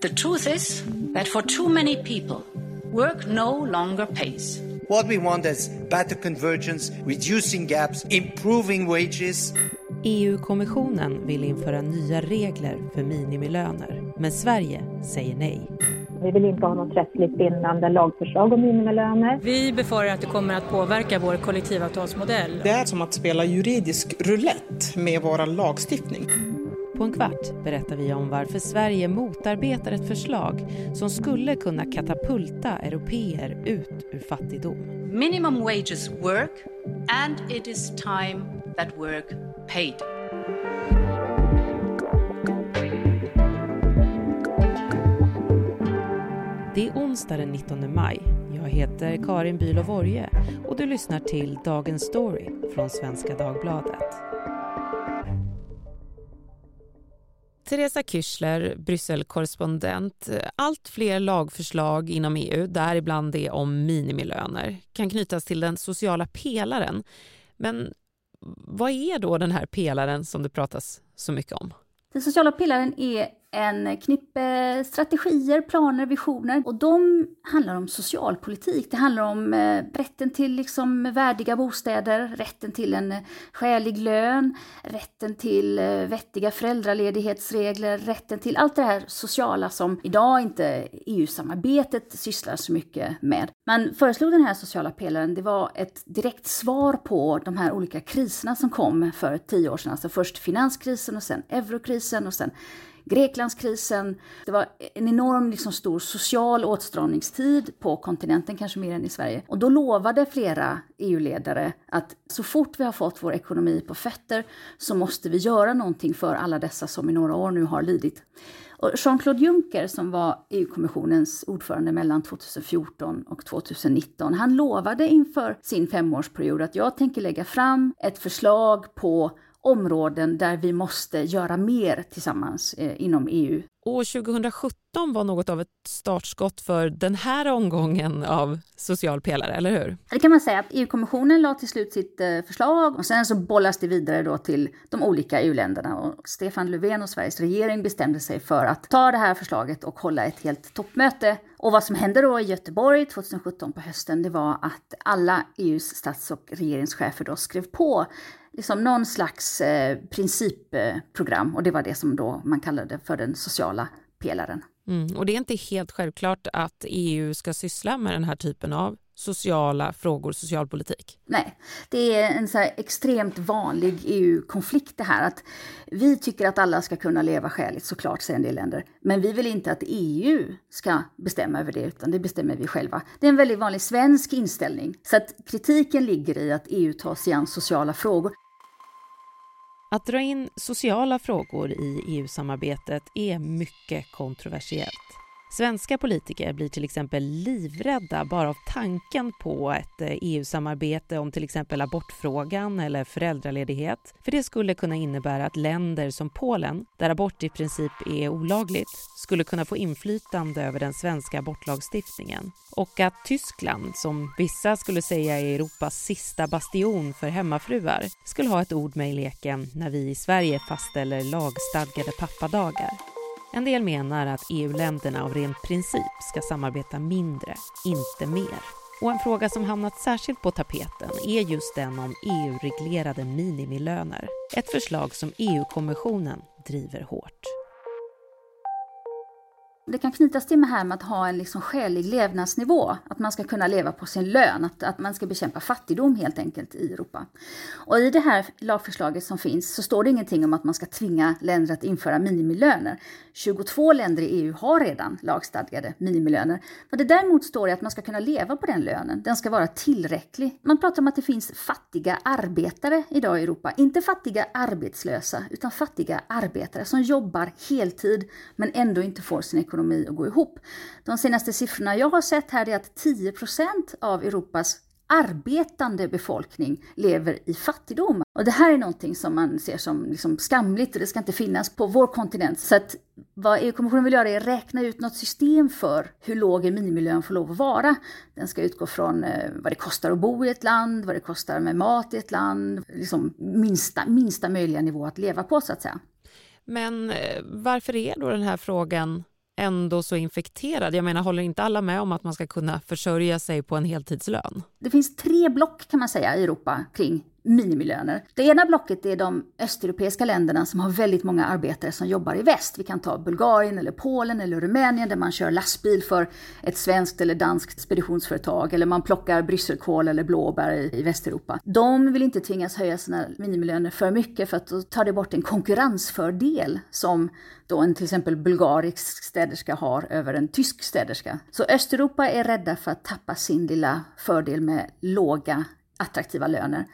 The truth is that for too many people, work no longer pays. What we want is better convergence, reducing gaps, improving wages. EU-kommissionen vill införa nya regler för minimilöner, men Sverige säger nej. Vi vill inte ha något rättsligt bindande lagförslag om minimilöner. Vi befarar att det kommer att påverka vår kollektivavtalsmodell. Det är som att spela juridisk roulette med vår lagstiftning. På en kvart berättar vi om varför Sverige motarbetar ett förslag som skulle kunna katapulta europeer ut ur fattigdom. Minimum wages work and it is time that work paid. Det är onsdag den 19 maj. Jag heter Karin Bülow Vorje och du lyssnar till Dagens Story från Svenska Dagbladet. Teresa Kyschler, Brysselkorrespondent. Allt fler lagförslag inom EU, däribland det om minimilöner, kan knytas till den sociala pelaren. Men vad är då den här pelaren som det pratas så mycket om? Den sociala pelaren är en knippe strategier, planer, visioner. Och de handlar om socialpolitik. Det handlar om eh, rätten till liksom värdiga bostäder, rätten till en eh, skälig lön, rätten till eh, vettiga föräldraledighetsregler, rätten till allt det här sociala som idag inte EU-samarbetet sysslar så mycket med. Man föreslog den här sociala pelaren, det var ett direkt svar på de här olika kriserna som kom för tio år sedan. Alltså först finanskrisen och sen eurokrisen och sen Greklandskrisen. Det var en enorm liksom, stor social åtstramningstid på kontinenten, kanske mer än i Sverige. Och då lovade flera EU-ledare att så fort vi har fått vår ekonomi på fötter så måste vi göra någonting för alla dessa som i några år nu har lidit. Och Jean-Claude Juncker, som var EU-kommissionens ordförande mellan 2014 och 2019, han lovade inför sin femårsperiod att jag tänker lägga fram ett förslag på områden där vi måste göra mer tillsammans eh, inom EU. Och 2017 var något av ett startskott för den här omgången av social pelare, eller hur? Det kan man säga. EU-kommissionen la till slut sitt eh, förslag och sen så bollas det vidare då till de olika EU-länderna. Och Stefan Löfven och Sveriges regering bestämde sig för att ta det här förslaget och hålla ett helt toppmöte. Och vad som hände då i Göteborg 2017 på hösten, det var att alla EUs stats och regeringschefer då skrev på liksom någon slags eh, principprogram och det var det som då man kallade för den sociala pelaren. Mm, och det är inte helt självklart att EU ska syssla med den här typen av sociala frågor, socialpolitik? Nej, det är en så extremt vanlig EU-konflikt det här att vi tycker att alla ska kunna leva skäligt såklart, säger en del länder. Men vi vill inte att EU ska bestämma över det, utan det bestämmer vi själva. Det är en väldigt vanlig svensk inställning. Så att kritiken ligger i att EU tar sig an sociala frågor. Att dra in sociala frågor i EU-samarbetet är mycket kontroversiellt. Svenska politiker blir till exempel livrädda bara av tanken på ett eh, EU-samarbete om till exempel abortfrågan eller föräldraledighet. För det skulle kunna innebära att länder som Polen, där abort i princip är olagligt, skulle kunna få inflytande över den svenska abortlagstiftningen. Och att Tyskland, som vissa skulle säga är Europas sista bastion för hemmafruar, skulle ha ett ord med i leken när vi i Sverige fastställer lagstadgade pappadagar. En del menar att EU-länderna av ren princip ska samarbeta mindre, inte mer. Och en fråga som hamnat särskilt på tapeten är just den om EU-reglerade minimilöner. Ett förslag som EU-kommissionen driver hårt. Det kan knytas till med här med att ha en liksom skälig levnadsnivå, att man ska kunna leva på sin lön, att, att man ska bekämpa fattigdom helt enkelt i Europa. Och i det här lagförslaget som finns så står det ingenting om att man ska tvinga länder att införa minimilöner. 22 länder i EU har redan lagstadgade minimilöner. Vad det däremot står är att man ska kunna leva på den lönen, den ska vara tillräcklig. Man pratar om att det finns fattiga arbetare idag i Europa, inte fattiga arbetslösa, utan fattiga arbetare som jobbar heltid men ändå inte får sin ekonomi ekonomi att gå ihop. De senaste siffrorna jag har sett här är att 10% av Europas arbetande befolkning lever i fattigdom. Och det här är någonting som man ser som liksom skamligt och det ska inte finnas på vår kontinent. Så att vad EU-kommissionen vill göra är att räkna ut något system för hur låg en minimilön får lov att vara. Den ska utgå från eh, vad det kostar att bo i ett land, vad det kostar med mat i ett land, liksom minsta, minsta möjliga nivå att leva på så att säga. Men eh, varför är då den här frågan ändå så infekterad? Jag menar, håller inte alla med om att man ska kunna försörja sig på en heltidslön? Det finns tre block kan man säga i Europa kring minimilöner. Det ena blocket är de östeuropeiska länderna som har väldigt många arbetare som jobbar i väst. Vi kan ta Bulgarien eller Polen eller Rumänien där man kör lastbil för ett svenskt eller danskt speditionsföretag eller man plockar brysselkål eller blåbär i, Västeuropa. De vill inte tvingas höja sina minimilöner för mycket för att då tar det bort en konkurrensfördel som då en till exempel bulgarisk städerska har över en tysk städerska. Så Östeuropa är rädda för att tappa sin lilla fördel med låga attraktiva löner.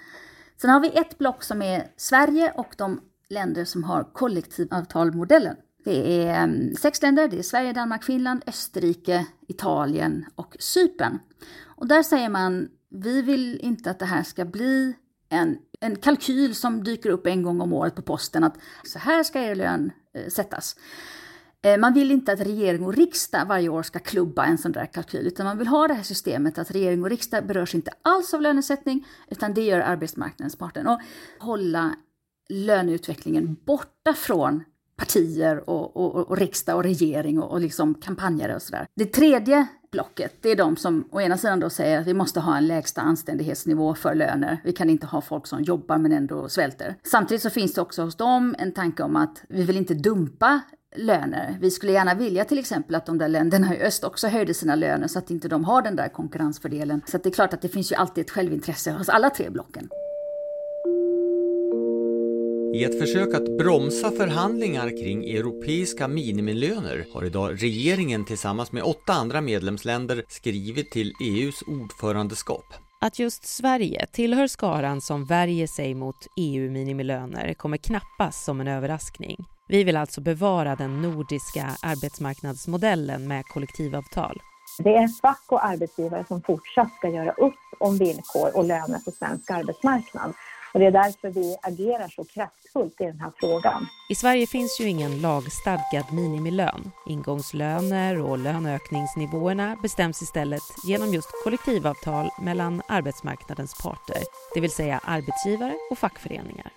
Sen har vi ett block som är Sverige och de länder som har kollektivavtalmodellen. Det är ehm, sex länder, det är Sverige, Danmark, Finland, Österrike, Italien och Cypern. Och där säger man, vi vill inte att det här ska bli en, en kalkyl som dyker upp en gång om året på posten att så här ska er lön eh, sättas. Eh, man vill inte att regering och riksdag varje år ska klubba en sån där kalkyl, utan man vill ha det här systemet att regering och riksdag berörs inte alls av lönesättning, utan det gör arbetsmarknadens parter. Och hålla löneutvecklingen borta från partier och, och, och riksdag och regering och, och liksom kampanjer och sådär. Det tredje blocket, det är de som å ena sidan då säger att vi måste ha en lägsta anständighetsnivå för löner. Vi kan inte ha folk som jobbar men ändå svälter. Samtidigt så finns det också hos dem en tanke om att vi vill inte dumpa löner. Vi skulle gärna vilja till exempel att de där länderna i öst också höjde sina löner så att inte de har den där konkurrensfördelen. Så det är klart att det finns ju alltid ett självintresse hos alla tre blocken. I ett försök att bromsa förhandlingar kring europeiska minimilöner har idag regeringen tillsammans med åtta andra medlemsländer skrivit till EUs ordförandeskap. Att just Sverige tillhör skaran som värjer sig mot EU-minimilöner kommer knappast som en överraskning. Vi vill alltså bevara den nordiska arbetsmarknadsmodellen med kollektivavtal. Det är fack och arbetsgivare som fortsatt ska göra upp om villkor och löner på svensk arbetsmarknad. Och det är därför vi agerar så kraftfullt i den här frågan. I Sverige finns ju ingen lagstadgad minimilön. Ingångslöner och löneökningsnivåerna bestäms istället genom just kollektivavtal mellan arbetsmarknadens parter, det vill säga arbetsgivare och fackföreningar.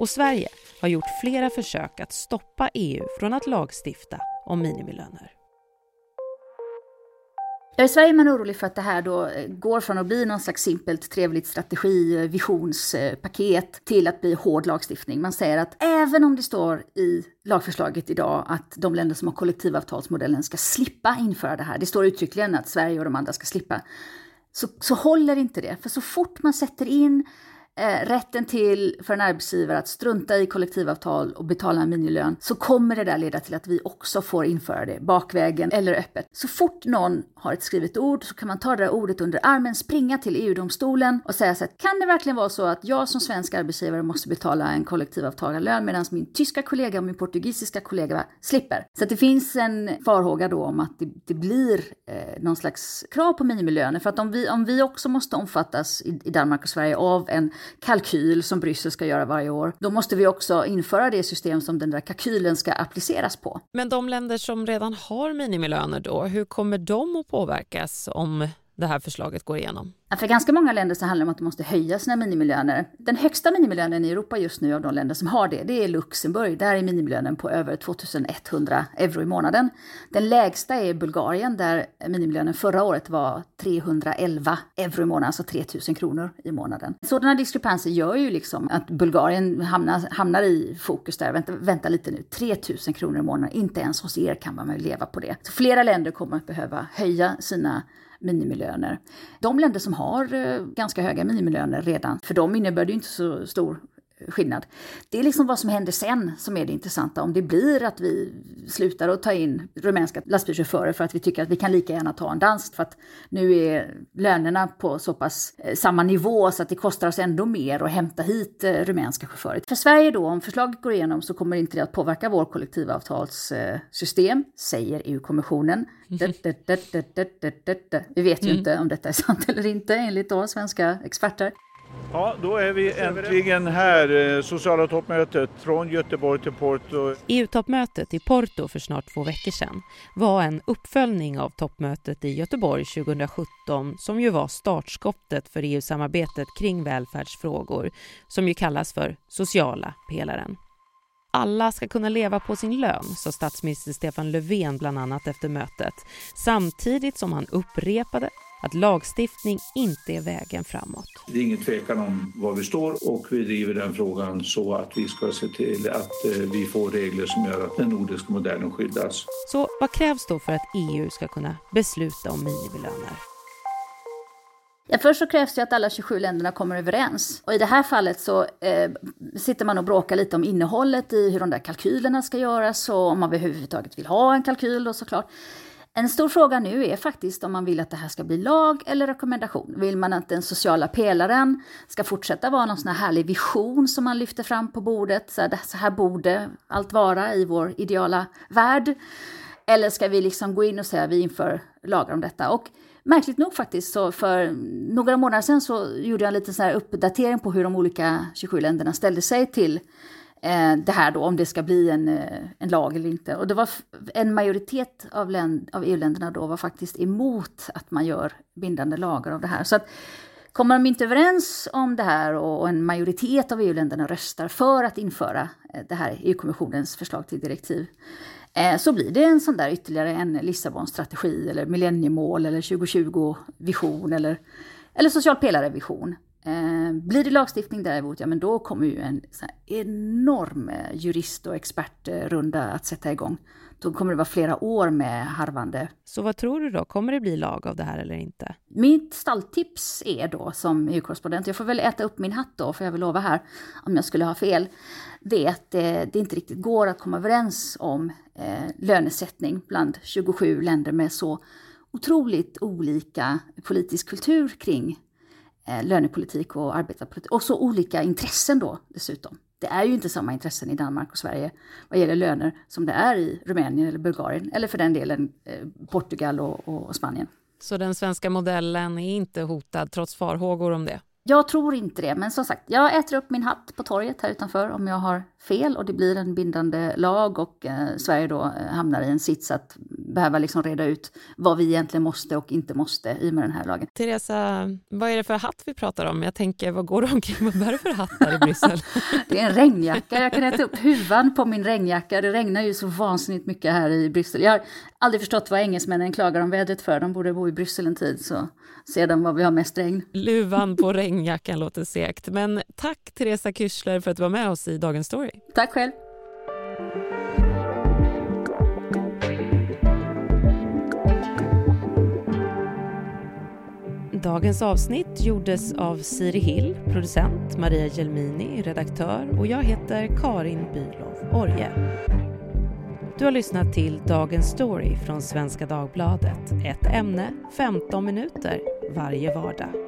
Och Sverige har gjort flera försök att stoppa EU från att lagstifta om minimilöner. I Sverige är man orolig för att det här då eh, går från att bli någon slags simpelt trevligt strategi, eh, visionspaket till att bli hård lagstiftning. Man säger att även om det står i lagförslaget idag att de länder som har kollektivavtalsmodellen ska slippa införa det här, det står uttryckligen att Sverige och de andra ska slippa, så, så håller inte det. För så fort man sätter in eh, rätten till för en arbetsgivare att strunta i kollektivavtal och betala en minilön så kommer det där leda till att vi också får införa det bakvägen eller öppet. Så fort någon har ett skrivet ord så kan man ta det där ordet under armen, springa till EU-domstolen och säga så här, kan det verkligen vara så att jag som svensk arbetsgivare måste betala en kollektivavtalad medan min tyska kollega och min portugisiska kollega slipper? Så det finns en farhåga då om att det, det blir eh, någon slags krav på minimilöner för att om vi, om vi också måste omfattas i, i Danmark och Sverige av en kalkyl som Bryssel ska göra varje år, då måste vi också införa det system som den där kalkylen ska appliceras på. Men de länder som redan har minimilöner då, hur kommer de att påverkas om det här förslaget går igenom? För ganska många länder så handlar det om att de måste höja sina minimilöner. Den högsta minimilönen i Europa just nu av de länder som har det, det är Luxemburg. Där är minimilönen på över 2100 euro i månaden. Den lägsta är Bulgarien där minimilönen förra året var 311 euro i månaden, alltså 3000 kronor i månaden. Sådana diskrepanser gör ju liksom att Bulgarien hamnar, hamnar i fokus där. Vänta, vänta lite nu, 3000 kronor i månaden, inte ens hos er kan man väl leva på det. Så flera länder kommer att behöva höja sina minimilöner. De länder som har eh, ganska höga minimilöner redan, för dem innebär det inte så stor skillnad. Det är liksom vad som händer sen som är det intressanta. Om det blir att vi slutar att ta in rumänska lastbilschaufförer för att vi tycker att vi kan lika gärna ta en dansk för att nu är lönerna på så pass eh, samma nivå så att det kostar oss ändå mer att hämta hit eh, rumänska chaufförer. För Sverige då, om förslaget går igenom så kommer inte det att påverka vår kollektivavtalssystem, säger EU-kommissionen. Vi vet ju inte om detta är sant eller inte enligt då svenska experter. Ja, då är vi äntligen här, eh, sociala toppmötet från Göteborg till Porto. EU-toppmötet i Porto för snart två veckor sedan var en uppföljning av toppmötet i Göteborg 2017 som ju var startskottet för EU-samarbetet kring välfärdsfrågor som ju kallas för sociala pelaren. Alla ska kunna leva på sin lön, sa statsminister Stefan Löfven bland annat efter mötet, samtidigt som han upprepade att lagstiftning inte är vägen framåt. Det är ingen tvekan om var vi står och vi driver den frågan så att vi ska se till att eh, vi får regler som gör att den nordiska modellen skyddas. Så vad krävs då för att EU ska kunna besluta om minimilöner? Ja, först så krävs det att alla 27 länderna kommer överens. Och i det här fallet så eh, sitter man och bråkar lite om innehållet i hur de där kalkylerna ska göras och om man överhuvudtaget vill ha en kalkyl då såklart. En stor fråga nu är faktiskt om man vill att det här ska bli lag eller rekommendation. Vill man att den sociala pelaren ska fortsätta vara någon sån här härlig vision som man lyfter fram på bordet? Så här, så här borde allt vara i vår ideala värld. Eller ska vi liksom gå in och säga att vi inför lagar om detta? Och märkligt nog faktiskt, så för några månader sedan så gjorde jag en liten så här uppdatering på hur de olika 27 länderna ställde sig till Eh, det här då, om det ska bli en, eh, en lag eller inte. Och det var en majoritet av, länd, av EU-länderna då var faktiskt emot att man gör bindande lagar av det här. Så att, Kommer de inte överens om det här och en majoritet av EU-länderna röstar för att införa eh, det här EU-kommissionens förslag till direktiv, eh, så blir det en sån där ytterligare en Lissabonstrategi eller millenniemål eller 2020-vision eller, eller social pelare-vision. Eh, blir det lagstiftning däremot, ja men då kommer ju en enorm eh, jurist och expertrunda att sätta igång. Då kommer det vara flera år med harvande. Så vad tror du då? Kommer det bli lag av det här eller inte? Mitt stalltips är då som EU-korrespondent, jag får väl äta upp min hatt då, för jag vill lova här, om jag skulle ha fel, det är att det, det inte riktigt går att komma överens om eh, lönesättning bland 27 länder med så otroligt olika politisk kultur kring eh, Eh, lönepolitik och arbetarpolitik. Och så olika intressen då dessutom. Det är ju inte samma intressen i Danmark och Sverige vad gäller löner som det är i Rumänien eller Bulgarien eller för den delen eh, Portugal och, och Spanien. Så den svenska modellen är inte hotad trots farhågor om det? Jag tror inte det, men som sagt, jag äter upp min hatt på torget här utanför om jag har fel och det blir en bindande lag och eh, Sverige då eh, hamnar i en sits att behöva liksom reda ut vad vi egentligen måste och inte måste i med den här lagen. Teresa, vad är det för hatt vi pratar om? Jag tänker, vad går du omkring Vad bär du för hatt här i Bryssel? det är en regnjacka. Jag kan äta upp huvan på min regnjacka. Det regnar ju så vansinnigt mycket här i Bryssel. Jag har aldrig förstått vad engelsmännen klagar om vädret för. De borde bo i Bryssel en tid så ser de var vi har mest regn. Luvan på regnjackan låter segt. Men tack Teresa Kyschler för att du var med oss i Dagens Story. Tack själv. Dagens avsnitt gjordes av Siri Hill, producent, Maria Gelmini, redaktör och jag heter Karin Bylov Orje. Du har lyssnat till Dagens Story från Svenska Dagbladet. Ett ämne, 15 minuter varje vardag.